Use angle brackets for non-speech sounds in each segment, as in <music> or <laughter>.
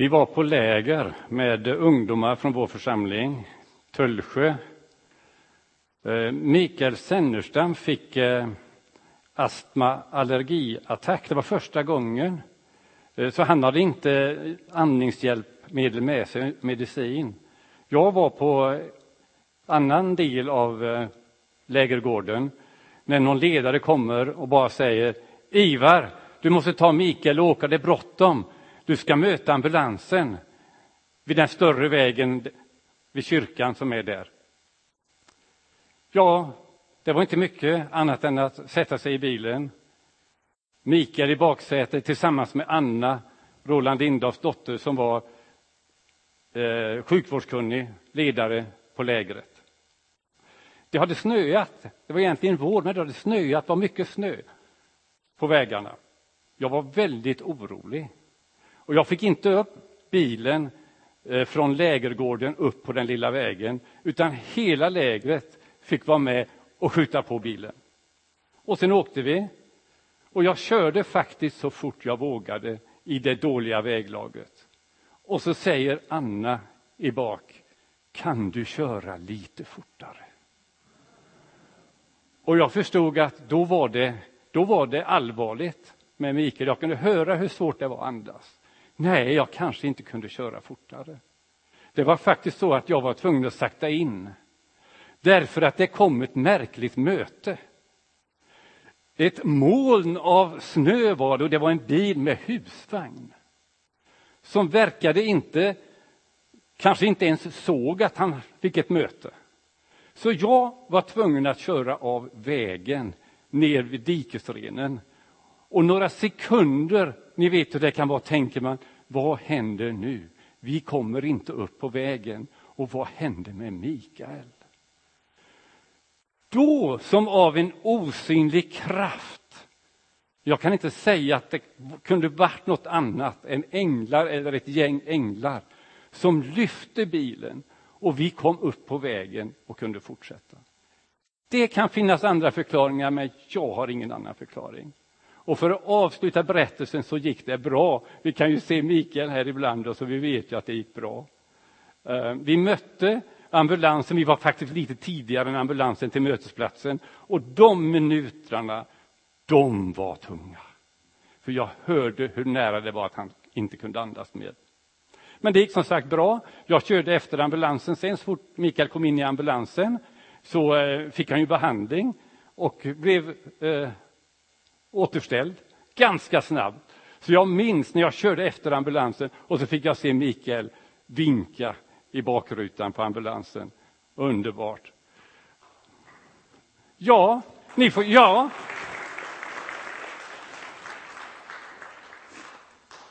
Vi var på läger med ungdomar från vår församling, Tullsjö. Eh, Mikael Sennerstam fick eh, astma allergiattack. Det var första gången. Eh, så han hade inte andningshjälpmedel med sig, medicin. Jag var på annan del av lägergården när någon ledare kommer och bara säger Ivar, du måste ta Mikael och åka, det är bråttom. Du ska möta ambulansen vid den större vägen vid kyrkan som är där. Ja, det var inte mycket annat än att sätta sig i bilen. Mikael i baksätet tillsammans med Anna, Roland Lindahls dotter, som var eh, sjukvårdskunnig ledare på lägret. Det hade snöat. Det var egentligen vår, men det hade snöat. Det var mycket snö på vägarna. Jag var väldigt orolig. Och jag fick inte upp bilen eh, från lägergården upp på den lilla vägen, utan hela lägret fick vara med och skjuta på bilen. Och sen åkte vi. Och jag körde faktiskt så fort jag vågade i det dåliga väglaget. Och så säger Anna i bak, kan du köra lite fortare? Och jag förstod att då var det, då var det allvarligt med Mikael. Jag kunde höra hur svårt det var att andas. Nej, jag kanske inte kunde köra fortare. Det var faktiskt så att jag var tvungen att sakta in. Därför att det kom ett märkligt möte. Ett moln av snö var det och det var en bil med husvagn. Som verkade inte, kanske inte ens såg att han fick ett möte. Så jag var tvungen att köra av vägen ner vid dikesrenen. Och några sekunder ni vet hur det kan vara, tänker man, vad händer nu? Vi kommer inte upp på vägen. Och vad hände med Mikael? Då, som av en osynlig kraft, jag kan inte säga att det kunde varit något annat än änglar eller ett gäng änglar som lyfte bilen och vi kom upp på vägen och kunde fortsätta. Det kan finnas andra förklaringar, men jag har ingen annan förklaring. Och för att avsluta berättelsen så gick det bra. Vi kan ju se Mikael här ibland och så vi vet ju att det gick bra. Eh, vi mötte ambulansen, vi var faktiskt lite tidigare än ambulansen till mötesplatsen och de minuterna, de var tunga. För jag hörde hur nära det var att han inte kunde andas mer. Men det gick som sagt bra. Jag körde efter ambulansen sen, så fort Mikael kom in i ambulansen så eh, fick han ju behandling och blev eh, återställd ganska snabbt. Så jag minns när jag körde efter ambulansen och så fick jag se Mikael vinka i bakrutan på ambulansen. Underbart. Ja, ni får, ja.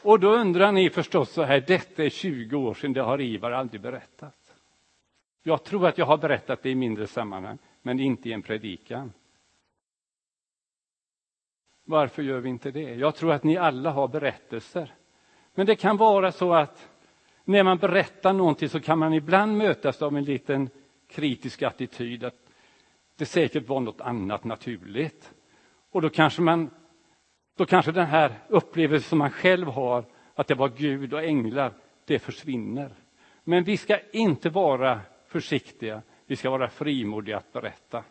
Och då undrar ni förstås så här, detta är 20 år sedan, det har Ivar aldrig berättat. Jag tror att jag har berättat det i mindre sammanhang, men inte i en predikan. Varför gör vi inte det? Jag tror att ni alla har berättelser. Men det kan vara så att när man berättar någonting så kan man ibland mötas av en liten kritisk attityd att det säkert var något annat naturligt. Och då kanske man då kanske den här upplevelsen som man själv har, att det var Gud och änglar, det försvinner. Men vi ska inte vara försiktiga, vi ska vara frimodiga att berätta.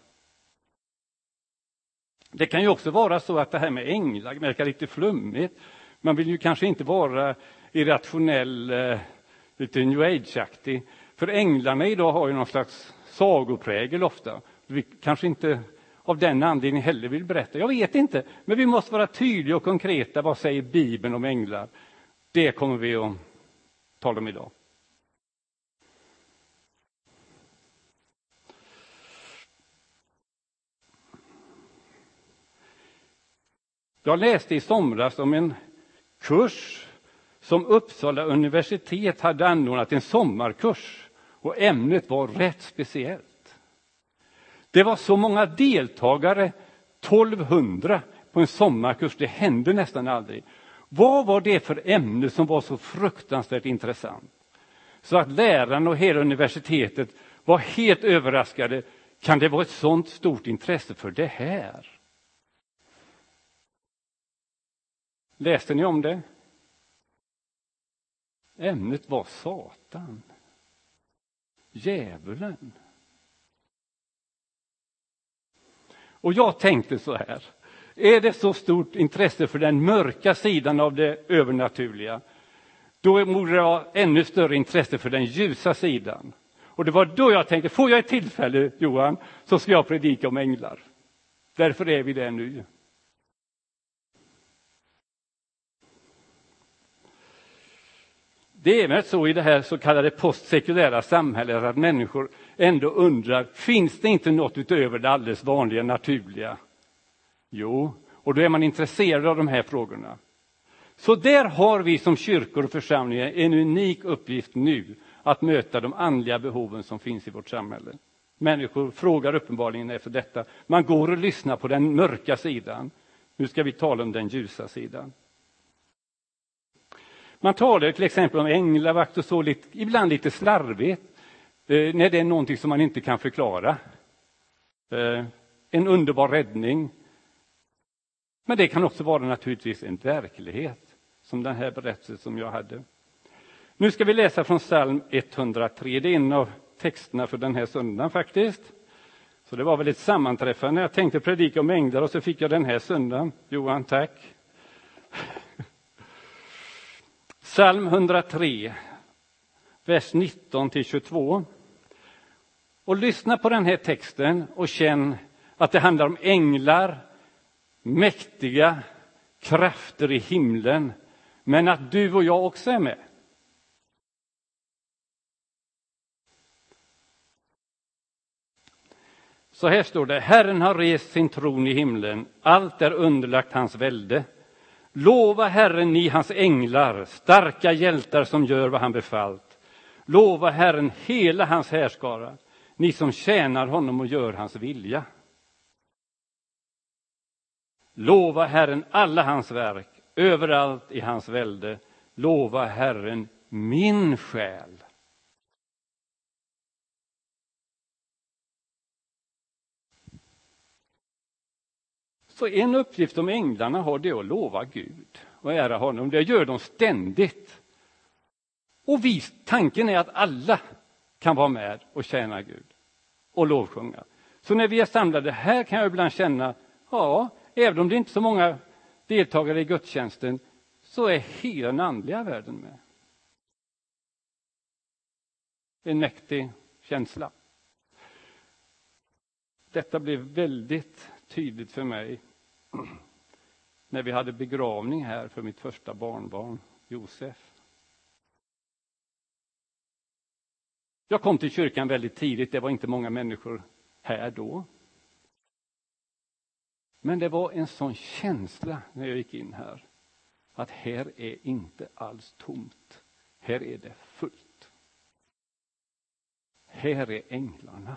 Det kan ju också vara så att det här med änglar verkar lite flummigt. Man vill ju kanske inte vara irrationell, eh, lite new age-aktig. För änglarna idag har ju någon slags sagoprägel ofta. Vi kanske inte av den anledningen heller vill berätta. Jag vet inte, men vi måste vara tydliga och konkreta. Vad säger Bibeln om änglar? Det kommer vi att tala om idag. Jag läste i somras om en kurs som Uppsala universitet hade anordnat, en sommarkurs. Och ämnet var rätt speciellt. Det var så många deltagare, 1200, på en sommarkurs. Det hände nästan aldrig. Vad var det för ämne som var så fruktansvärt intressant? Så att lärarna och hela universitetet var helt överraskade. Kan det vara ett sånt stort intresse för det här? Läste ni om det? Ämnet var Satan. Djävulen. Och jag tänkte så här. Är det så stort intresse för den mörka sidan av det övernaturliga, då borde det vara ännu större intresse för den ljusa sidan. Och det var då jag tänkte, får jag ett tillfälle, Johan, så ska jag predika om änglar. Därför är vi där nu. Det är väl så i det här så kallade postsekulära samhället att människor ändå undrar, finns det inte något utöver det alldeles vanliga naturliga? Jo, och då är man intresserad av de här frågorna. Så där har vi som kyrkor och församlingar en unik uppgift nu att möta de andliga behoven som finns i vårt samhälle. Människor frågar uppenbarligen efter detta. Man går och lyssnar på den mörka sidan. Nu ska vi tala om den ljusa sidan. Man talar till exempel om änglavakt och så, lite, ibland lite slarvigt, eh, när det är någonting som man inte kan förklara. Eh, en underbar räddning. Men det kan också vara naturligtvis en verklighet, som den här berättelsen som jag hade. Nu ska vi läsa från psalm 103. Det är en av texterna för den här söndagen faktiskt. Så det var väl ett sammanträffande. Jag tänkte predika om änglar och så fick jag den här söndagen. Johan, tack. Psalm 103, vers 19 till 22. Och lyssna på den här texten och känn att det handlar om änglar, mäktiga krafter i himlen, men att du och jag också är med. Så här står det, Herren har rest sin tron i himlen, allt är underlagt hans välde. Lova Herren, ni hans änglar, starka hjältar som gör vad han befallt. Lova Herren hela hans härskara, ni som tjänar honom och gör hans vilja. Lova Herren alla hans verk, överallt i hans välde. Lova Herren min själ. Så en uppgift som änglarna har det är att lova Gud och ära honom. Det gör de ständigt. Och vi, tanken är att alla kan vara med och tjäna Gud och lovsjunga. Så när vi är samlade här kan jag ibland känna, ja, även om det inte är så många deltagare i gudstjänsten, så är hela den andliga världen med. En mäktig känsla. Detta blev väldigt tydligt för mig <clears throat> när vi hade begravning här för mitt första barnbarn, Josef. Jag kom till kyrkan väldigt tidigt, det var inte många människor här då. Men det var en sån känsla när jag gick in här, att här är inte alls tomt. Här är det fullt. Här är änglarna.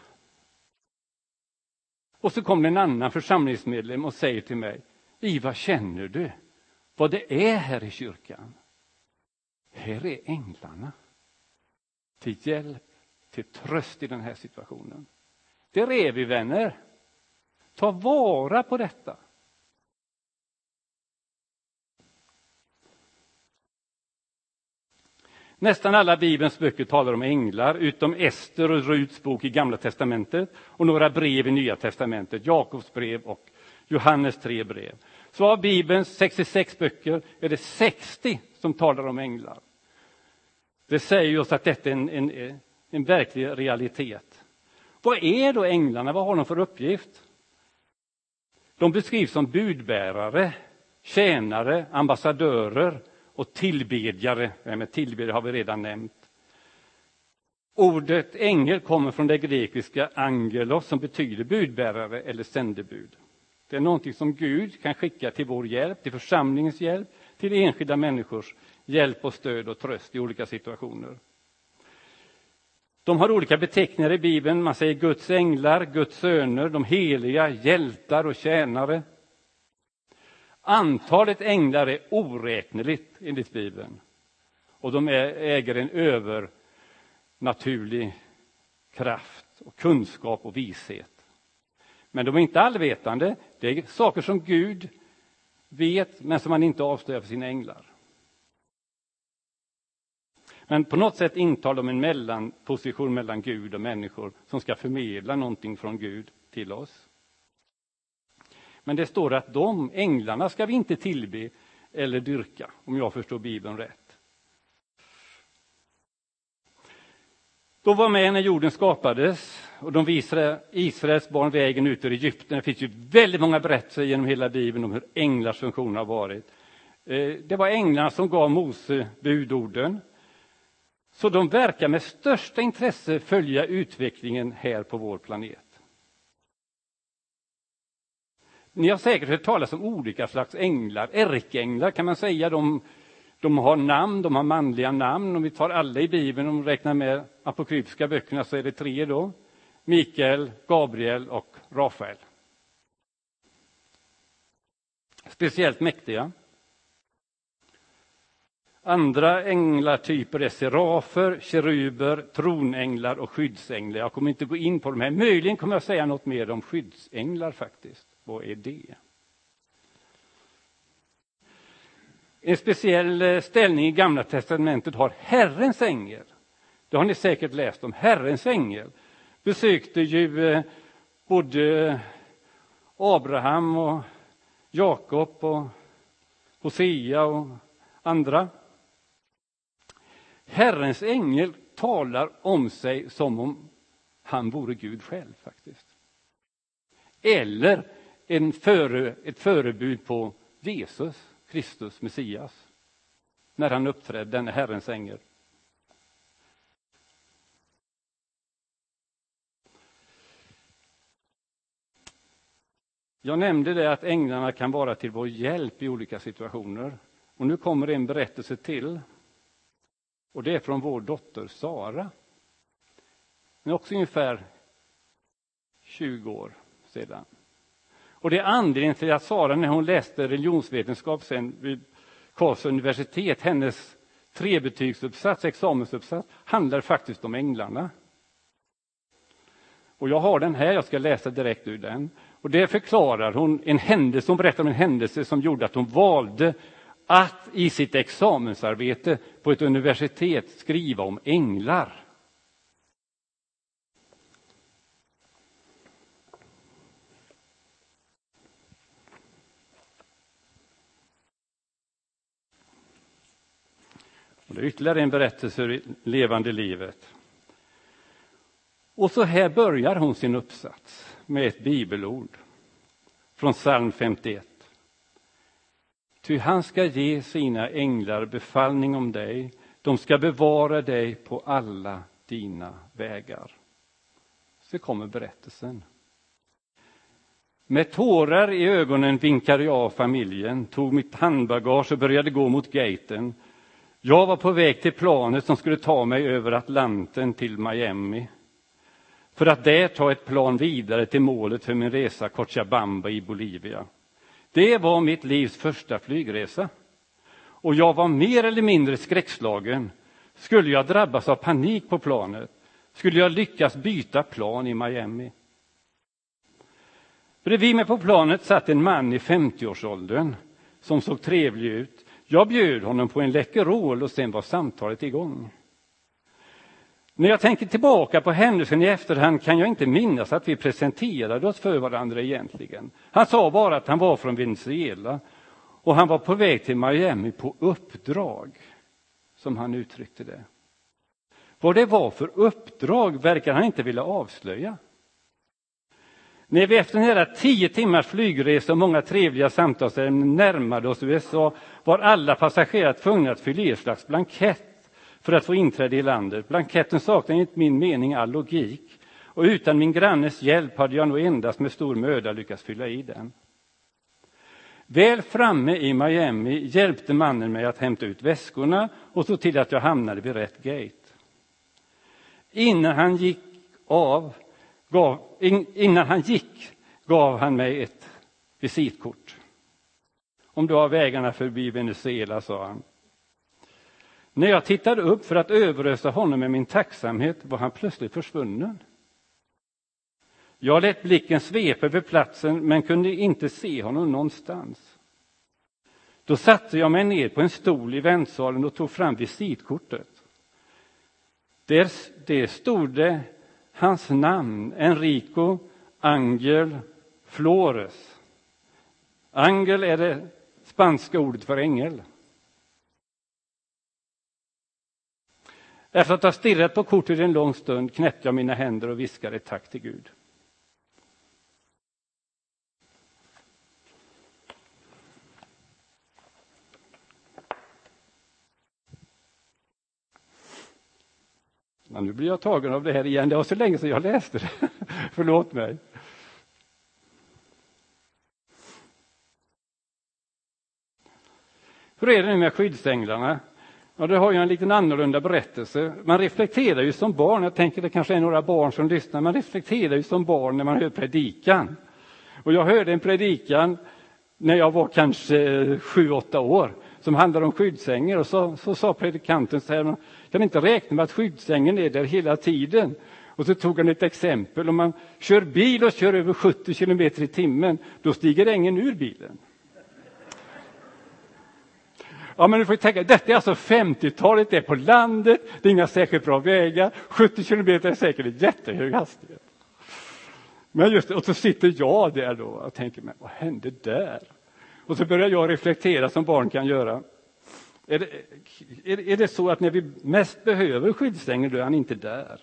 Och så kom det en annan församlingsmedlem och säger till mig, Ivar, känner du vad det är här i kyrkan? Här är änglarna. Till hjälp, till tröst i den här situationen. Det är vi vänner. Ta vara på detta. Nästan alla Bibelns böcker talar om änglar, utom Ester och Ruts bok i Gamla testamentet och några brev i Nya testamentet, Jakobs brev och Johannes tre brev. Så av Bibelns 66 böcker är det 60 som talar om änglar. Det säger oss att detta är en, en, en verklig realitet. Vad är då änglarna? Vad har de för uppgift? De beskrivs som budbärare, tjänare, ambassadörer och tillbedjare. Med tillbedjare har vi redan nämnt. Ordet ängel kommer från det grekiska angelos som betyder budbärare eller sändebud. Det är någonting som Gud kan skicka till vår hjälp, till församlingens hjälp, till enskilda människors hjälp och stöd och tröst i olika situationer. De har olika beteckningar i Bibeln. Man säger Guds änglar, Guds söner, de heliga, hjältar och tjänare. Antalet änglar är oräkneligt enligt Bibeln. Och de äger en övernaturlig kraft och kunskap och vishet. Men de är inte allvetande. Det är saker som Gud vet, men som han inte avslöjar för sina änglar. Men på något sätt intar de en mellanposition mellan Gud och människor som ska förmedla någonting från Gud till oss. Men det står att de, änglarna, ska vi inte tillbe eller dyrka, om jag förstår Bibeln rätt. De var med när jorden skapades och de visade Israels barn vägen ut ur Egypten. Det finns ju väldigt många berättelser genom hela Bibeln om hur änglars funktion har varit. Eh, det var änglarna som gav Mose budorden. Så de verkar med största intresse följa utvecklingen här på vår planet. Ni har säkert hört talas om olika slags änglar. Ärkeänglar kan man säga. De, de har namn, de har manliga namn. Om vi tar alla i Bibeln, om vi räknar med apokryfiska böckerna, så är det tre då. Mikael, Gabriel och Rafael. Speciellt mäktiga. Andra änglartyper är serafer, keruber, tronänglar och skyddsänglar. Jag kommer inte gå in på de här. Möjligen kommer jag säga något mer om skyddsänglar faktiskt. Vad är det? En speciell eh, ställning i Gamla testamentet har Herrens ängel. Det har ni säkert läst om. Herrens ängel besökte ju eh, både Abraham och Jakob och Hosea och andra. Herrens ängel talar om sig som om han vore Gud själv faktiskt. Eller en före, ett förebud på Jesus, Kristus, Messias, när han uppträdde, denne Herrens ängel. Jag nämnde det att änglarna kan vara till vår hjälp i olika situationer. Och nu kommer en berättelse till. Och det är från vår dotter Sara. Hon är också ungefär 20 år sedan. Och det är anledningen till att Sara, när hon läste religionsvetenskap sen vid Karlstads universitet, hennes trebetygsuppsats, examensuppsats, handlar faktiskt om änglarna. Och jag har den här, jag ska läsa direkt ur den. Och det förklarar hon en händelse, hon berättar om en händelse som gjorde att hon valde att i sitt examensarbete på ett universitet skriva om änglar. Och det är ytterligare en berättelse ur levande livet. Och så här börjar hon sin uppsats med ett bibelord från psalm 51. Ty han ska ge sina änglar befallning om dig, de ska bevara dig på alla dina vägar. Så kommer berättelsen. Med tårar i ögonen vinkade jag av familjen, tog mitt handbagage och började gå mot gaten. Jag var på väg till planet som skulle ta mig över Atlanten till Miami för att där ta ett plan vidare till målet för min resa Cochabamba i Bolivia. Det var mitt livs första flygresa. Och jag var mer eller mindre skräckslagen. Skulle jag drabbas av panik på planet? Skulle jag lyckas byta plan i Miami? Bredvid mig på planet satt en man i 50-årsåldern som såg trevlig ut. Jag bjöd honom på en Läkerol och sen var samtalet igång. När jag tänker tillbaka på händelsen i efterhand kan jag inte minnas att vi presenterade oss för varandra egentligen. Han sa bara att han var från Venezuela och han var på väg till Miami på uppdrag, som han uttryckte det. Vad det var för uppdrag verkar han inte vilja avslöja. När vi efter nära tio timmars flygresa och många trevliga samtalsämnen närmade oss USA var alla passagerare tvungna att fylla i ett slags blankett för att få inträde i landet. Blanketten saknar enligt min mening all logik och utan min grannes hjälp hade jag nog endast med stor möda lyckats fylla i den. Väl framme i Miami hjälpte mannen mig att hämta ut väskorna och såg till att jag hamnade vid rätt gate. Innan han gick av gav, innan han gick gav han mig ett visitkort. Om du har vägarna förbi Venezuela, sa han. När jag tittade upp för att överösa honom med min tacksamhet var han plötsligt försvunnen. Jag lät blicken svepa över platsen men kunde inte se honom någonstans. Då satte jag mig ner på en stol i väntsalen och tog fram visitkortet. Där, stod det hans namn, Enrico Angel Flores. Angel är det spanska ordet för ängel. Efter att ha stirrat på kortet en lång stund knäppte jag mina händer och viskade ett tack till Gud. Men nu blir jag tagen av det här igen. Det var så länge sedan jag läste det. <laughs> Förlåt mig. Hur är det nu med skyddsänglarna? Ja, det har ju en liten annorlunda berättelse. Man reflekterar ju som barn, jag tänker det kanske är några barn som lyssnar, man reflekterar ju som barn när man hör predikan. Och jag hörde en predikan när jag var kanske sju, åtta år som handlar om skyddsängar. och så, så sa predikanten så här, man kan inte räkna med att skyddsängen är där hela tiden. Och så tog han ett exempel, om man kör bil och kör över 70 kilometer i timmen, då stiger ängen ur bilen. Ja, men du får tänka, detta är alltså 50-talet, det är på landet, det är inga särskilt bra vägar, 70 kilometer är säkert en jättehög hastighet. Men just och så sitter jag där då och tänker, men vad hände där? Och så börjar jag reflektera som barn kan göra. Är det, är, det så att när vi mest behöver skyddsängeln, då är han inte där?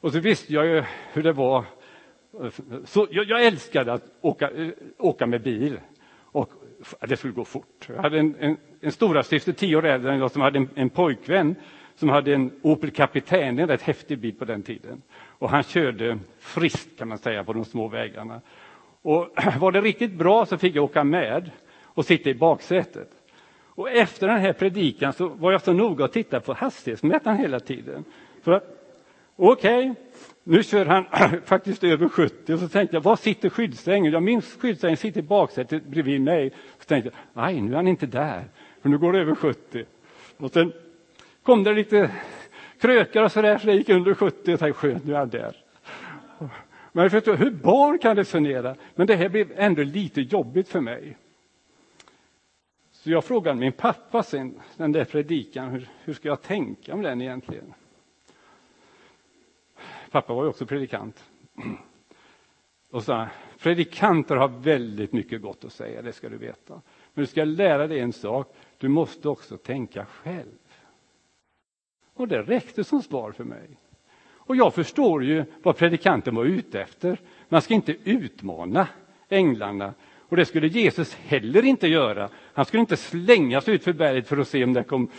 Och så visste jag ju hur det var. Så jag, jag älskade att åka, åka med bil. Och det skulle gå fort. Jag hade en, en, en storasyster, tio år äldre än jag, som hade en, en pojkvän som hade en Opel Kapitän, en rätt häftig bil på den tiden. Och han körde friskt kan man säga på de små vägarna. Och <clears throat> var det riktigt bra så fick jag åka med och sitta i baksätet. Och efter den här predikan så var jag så noga att titta på hastighetsmätaren hela tiden. Okej, okay, nu kör han <clears throat> faktiskt över 70 och så tänkte jag, var sitter skyddsängeln? Jag minns skyddsängeln sitter i baksätet bredvid mig. Så tänkte jag, nej, nu är han inte där, för nu går det över 70. Och sen kom det lite krökar och så där, så det gick under 70 och tänkte, skönt, nu är han där. Men jag förstår, hur barn kan resonera? Men det här blev ändå lite jobbigt för mig. Så jag frågade min pappa sen, den där predikan, hur, hur ska jag tänka om den egentligen? Pappa var ju också predikant. Och sa, predikanter har väldigt mycket gott att säga, det ska du veta. Men du ska lära dig en sak, du måste också tänka själv. Och det räckte som svar för mig. Och jag förstår ju vad predikanten var ute efter. Man ska inte utmana änglarna. Och det skulle Jesus heller inte göra. Han skulle inte slängas ut för berget för att se om det kom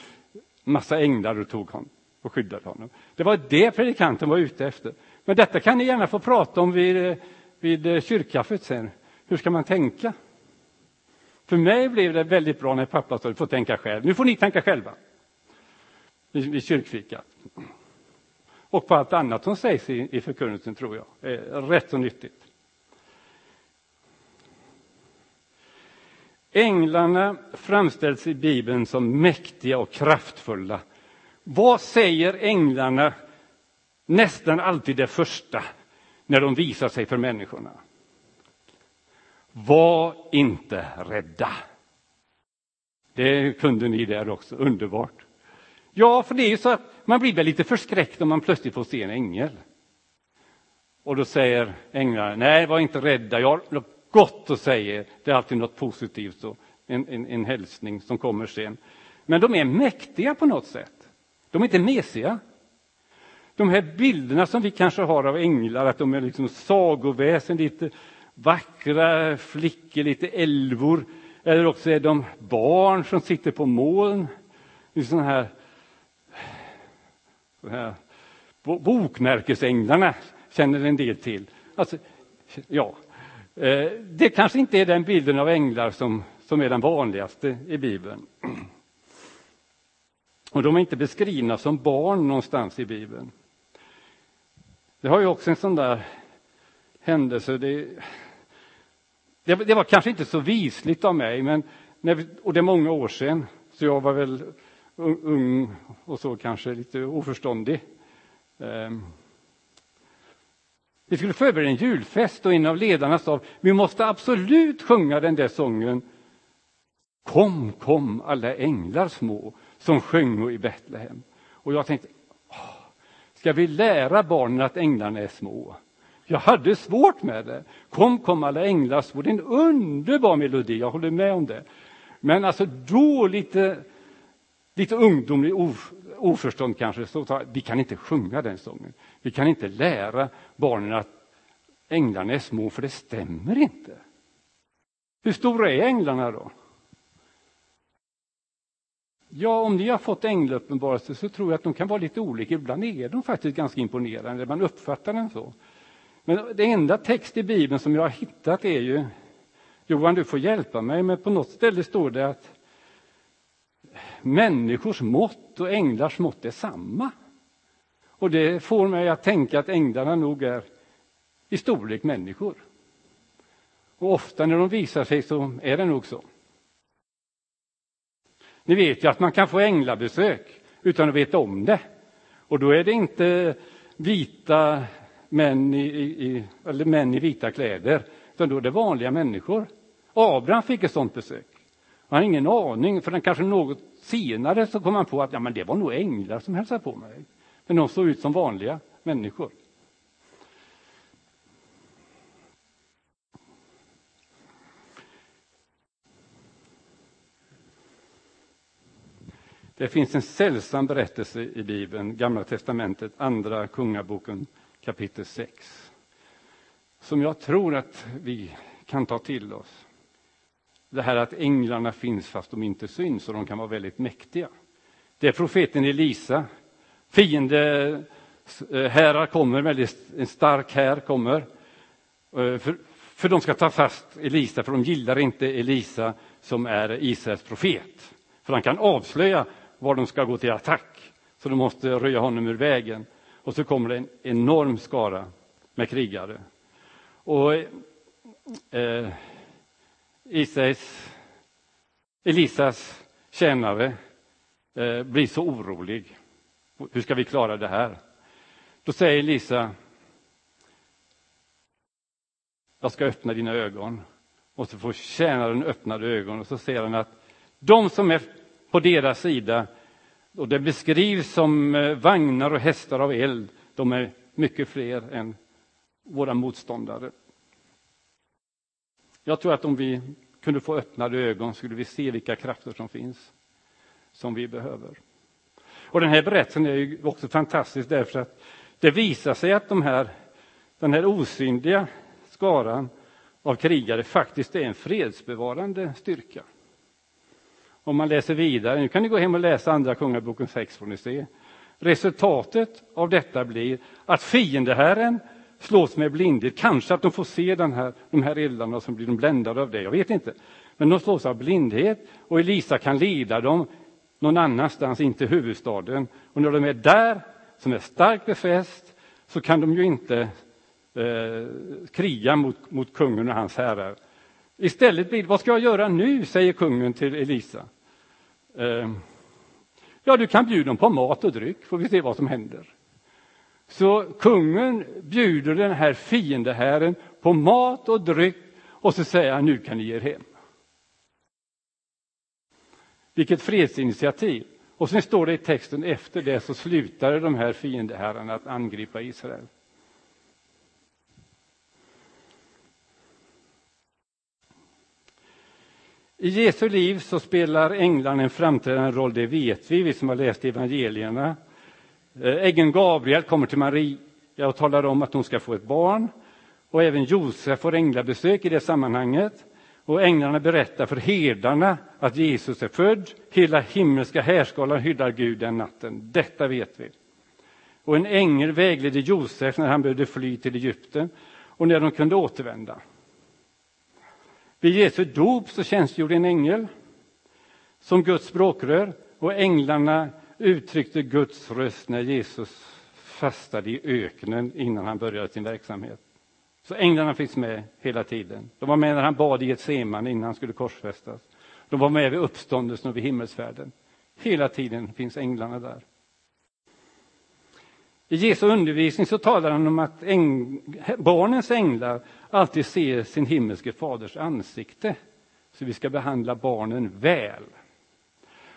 massa änglar och tog honom och skyddade honom. Det var det predikanten var ute efter. Men detta kan ni gärna få prata om vid, vid kyrkkaffet sen. Hur ska man tänka? För mig blev det väldigt bra när pappa sa, du får tänka själv. Nu får ni tänka själva. Vid, vid kyrkfikat. Och på allt annat som sägs i, i förkunnelsen tror jag Eh, rätt så nyttigt. Änglarna framställs i Bibeln som mäktiga och kraftfulla. Vad säger änglarna nästan alltid det första när de visar sig för människorna? Var inte rädda. Det kunde ni där också, underbart. Ja, för det är ju så att man blir väl lite förskräckt om man plötsligt får se en ängel. Och då säger änglarna, nej, var inte rädda, jag har något gott att säga. Det är alltid något positivt, och en, en, en hälsning som kommer sen. Men de är mäktiga på något sätt. De är inte mesiga. De här bilderna som vi kanske har av änglar, att de är liksom sagoväsen, lite vackra flickor, lite älvor. Eller också är de barn som sitter på moln i sådana här Bokmärkesänglarna känner en del till. Alltså, ja, eh, det kanske inte är den bilden av änglar som, som är den vanligaste i Bibeln. Och de är inte beskrivna som barn någonstans i Bibeln. Det har ju också en sån där händelse. Det, det, det var kanske inte så visligt av mig, men vi, och det är många år sedan, så jag var väl ung och så kanske lite oförståndig. Ehm, vi skulle förbereda en julfest och en av ledarna sa vi måste absolut sjunga den där sången Kom, kom alla änglar små som sjöng i Betlehem. Och jag tänkte, ska vi lära barnen att änglarna är små? Jag hade svårt med det. Kom, kom alla änglar små. Det är en underbar melodi, jag håller med om det. Men alltså då lite, lite ungdomlig of, oförstånd kanske, så tar, vi kan inte sjunga den sången. Vi kan inte lära barnen att änglarna är små, för det stämmer inte. Hur stora är änglarna då? Ja, om ni har fått änglauppenbarelse så tror jag att de kan vara lite olika. Ibland är de faktiskt ganska imponerande, man uppfattar den så. Men det enda text i Bibeln som jag har hittat är ju, Johan du får hjälpa mig, men på något ställe står det att människors mått och änglars mått är samma. Och det får mig att tänka att änglarna nog är i storlek människor. Och ofta när de visar sig så är det nog så. Ni vet ju att man kan få änglabesök utan att veta om det. Och då är det inte vita män i, i, eller män i vita kläder, utan då är det vanliga människor. Abraham fick ett sådant besök. Han har ingen aning, för kanske något senare så kom han på att ja, men det var nog änglar som hälsade på mig. Men de såg ut som vanliga människor. Det finns en sällsam berättelse i Bibeln, Gamla testamentet, Andra Kungaboken kapitel 6, som jag tror att vi kan ta till oss. Det här att änglarna finns fast de inte syns och de kan vara väldigt mäktiga. Det är profeten Elisa. Fiende eh, härar kommer, väldigt, en stark här kommer. Eh, för, för de ska ta fast Elisa, för de gillar inte Elisa som är Israels profet. För han kan avslöja var de ska gå till attack. Så de måste röja honom ur vägen. Och så kommer det en enorm skara med krigare. Och eh, Isais, Elisas tjänare eh, blir så orolig. Hur ska vi klara det här? Då säger Elisa, jag ska öppna dina ögon. Och så får tjänaren öppnade ögon och så ser han att de som är på deras sida och det beskrivs som eh, vagnar och hästar av eld. De är mycket fler än våra motståndare. Jag tror att om vi kunde få öppnade ögon skulle vi se vilka krafter som finns, som vi behöver. Och den här berättelsen är ju också fantastisk därför att det visar sig att de här, den här osynliga skaran av krigare faktiskt är en fredsbevarande styrka. Om man läser vidare, nu kan ni gå hem och läsa Andra Kungaboken 6 får ni se. Resultatet av detta blir att fiendeherren slås med blindhet. Kanske att de får se den här, de här eldarna som blir de bländade av det, jag vet inte. Men de slås av blindhet och Elisa kan leda dem någon annanstans, inte huvudstaden. Och när de är där, som är starkt befäst, så kan de ju inte eh, kriga mot, mot kungen och hans herrar. Istället blir det, vad ska jag göra nu, säger kungen till Elisa. Eh, ja, du kan bjuda dem på mat och dryck, får vi se vad som händer. Så kungen bjuder den här fiendeherren på mat och dryck och så säger han, nu kan ni ge er hem. Vilket fredsinitiativ. Och sen står det i texten efter det så slutade de här fiendeherrarna att angripa Israel. I Jesu liv så spelar änglarna en framträdande roll, det vet vi, vi som har läst evangelierna. Eh, Ängeln Gabriel kommer till Maria och talar om att hon ska få ett barn. Och även Josef får änglabesök i det sammanhanget. Och änglarna berättar för herdarna att Jesus är född. Hela himmelska härskalan hyllar Gud den natten. Detta vet vi. Och en ängel vägledde Josef när han behövde fly till Egypten och när de kunde återvända. Vid Jesu dop så tjänstgjorde en ängel som Guds språkrör och änglarna uttryckte Guds röst när Jesus fastade i öknen innan han började sin verksamhet. Så änglarna finns med hela tiden. De var med när han bad i ett seman innan han skulle korsfästas. De var med vid uppståndelsen och vid himmelsfärden. Hela tiden finns änglarna där. I Jesu undervisning så talar han om att äng, barnens änglar alltid ser sin himmelske faders ansikte. Så vi ska behandla barnen väl.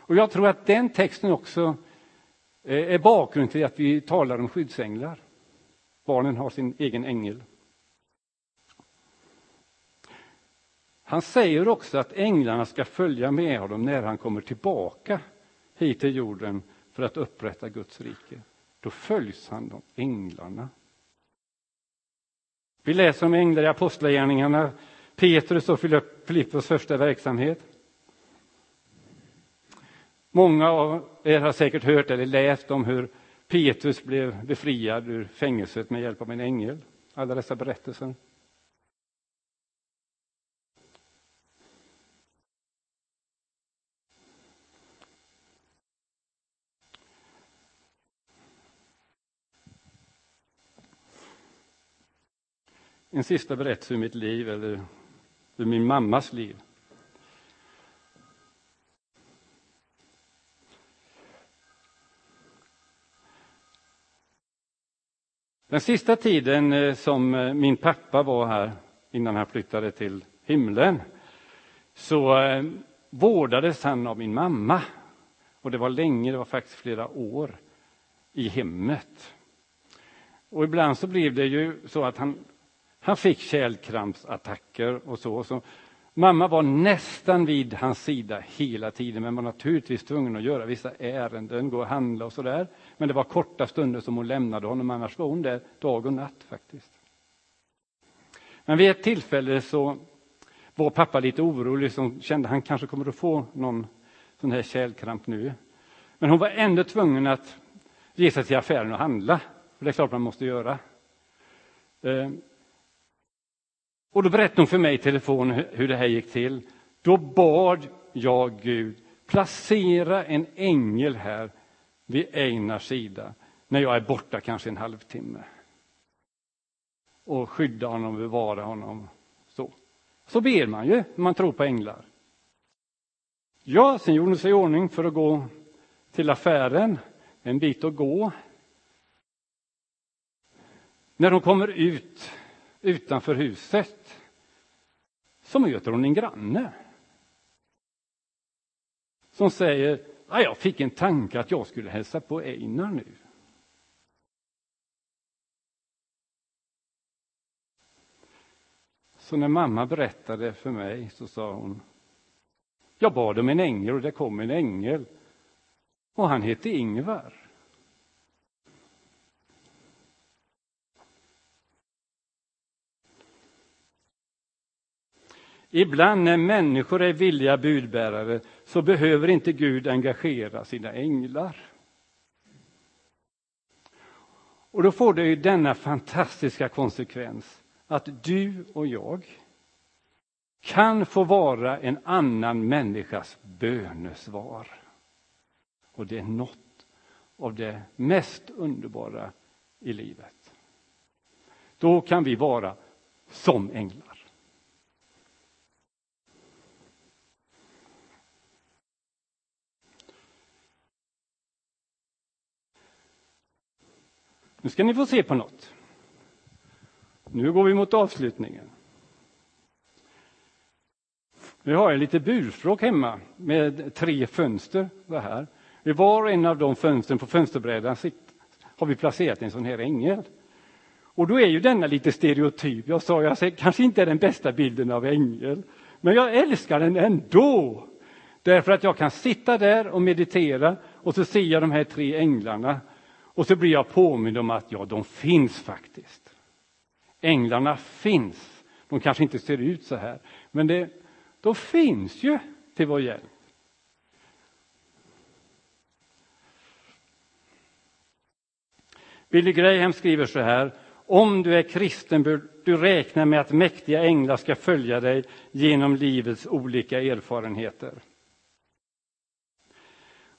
Och jag tror att den texten också eh, är bakgrunden till att vi talar om skyddsänglar. Barnen har sin egen ängel. Han säger också att änglarna ska följa med honom när han kommer tillbaka hit till jorden för att upprätta Guds rike. Då följs han av änglarna. Vi läser om änglar i Apostlagärningarna, Petrus och Filippos första verksamhet. Många av er har säkert hört eller läst om hur Petrus blev befriad ur fängelset med hjälp av en ängel. Alla dessa berättelser. En sista berättelse ur mitt liv, eller ur min mammas liv. Den sista tiden eh, som eh, min pappa var här, innan han flyttade till himlen, så eh, vårdades han av min mamma. Och det var länge, det var faktiskt flera år, i hemmet. Och ibland så blev det ju så att han han fick kärlkrampsattacker och så. så. Mamma var nästan vid hans sida hela tiden, men var naturligtvis tvungen att göra vissa ärenden, gå och handla och sådär. Men det var korta stunder som hon lämnade honom, annars var hon där dag och natt faktiskt. Men vid ett tillfälle så var pappa lite orolig, som kände att han kanske kommer att få någon sån här kärlkramp nu. Men hon var ändå tvungen att ge sig till affären och handla, för det är klart man måste göra. Eh, och då berättade hon för mig i telefon hur det här gick till. Då bad jag Gud placera en ängel här vid Einars sida när jag är borta kanske en halvtimme. Och skydda honom, bevara honom. Så, så ber man ju, man tror på änglar. Ja, sen gjorde hon sig i ordning för att gå till affären, en bit att gå. När hon kommer ut utanför huset så möter hon en granne som säger jag fick en tanke att jag skulle hälsa på Einar nu. Så när mamma berättade för mig så sa hon jag bad om en ängel och det kom en ängel och han hette Ingvar. Ibland när människor är villiga budbärare så behöver inte Gud engagera sina änglar. Och då får det ju denna fantastiska konsekvens att du och jag kan få vara en annan människas bönesvar. Och det är något av det mest underbara i livet. Då kan vi vara som änglar. Nu ska ni få se på något. Nu går vi mot avslutningen. Vi har en lite burspråk hemma med tre fönster. Det här. I var och en av de fönstren på fönsterbrädan har vi placerat en sån här ängel. Och då är ju denna lite stereotyp. Jag sa jag kanske inte är den bästa bilden av ängel, men jag älskar den ändå. Därför att jag kan sitta där och meditera och så ser jag de här tre änglarna och så blir jag påmind om att ja, de finns faktiskt. Änglarna finns. De kanske inte ser ut så här, men det, de finns ju till vår hjälp. Billy Graham skriver så här. Om du är kristen bör du räkna med att mäktiga änglar ska följa dig genom livets olika erfarenheter.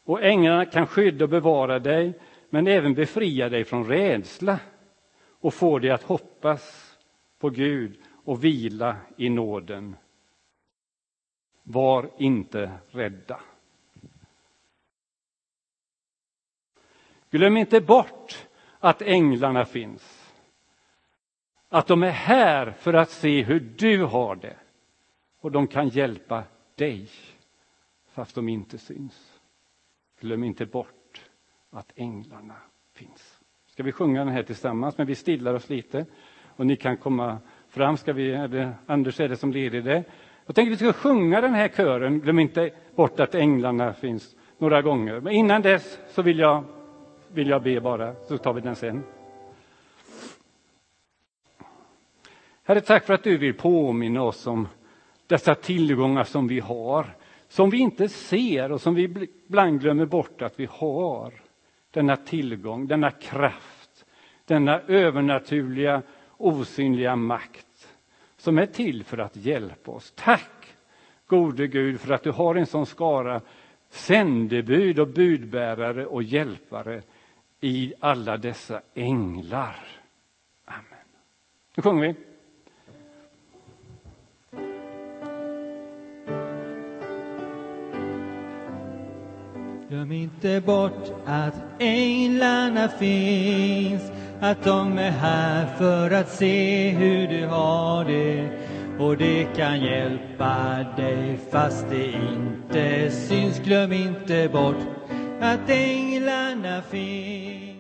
Och änglarna kan skydda och bevara dig men även befria dig från rädsla och få dig att hoppas på Gud och vila i nåden. Var inte rädda. Glöm inte bort att änglarna finns. Att de är här för att se hur du har det. Och de kan hjälpa dig, fast de inte syns. Glöm inte bort att änglarna finns. Ska vi sjunga den här tillsammans, men vi stillar oss lite. Och ni kan komma fram, ska vi, eller Anders är det som leder det. Jag tänkte vi ska sjunga den här kören, glöm inte bort att änglarna finns några gånger. Men innan dess så vill jag, vill jag be bara, så tar vi den sen. Herre, tack för att du vill påminna oss om dessa tillgångar som vi har, som vi inte ser och som vi ibland glömmer bort att vi har. Denna tillgång, denna kraft, denna övernaturliga, osynliga makt som är till för att hjälpa oss. Tack, gode Gud, för att du har en sån skara sändebud och budbärare och hjälpare i alla dessa änglar. Amen. Nu sjunger vi. Glöm inte bort att änglarna finns, att de är här för att se hur du har det och det kan hjälpa dig fast det inte syns. Glöm inte bort att änglarna finns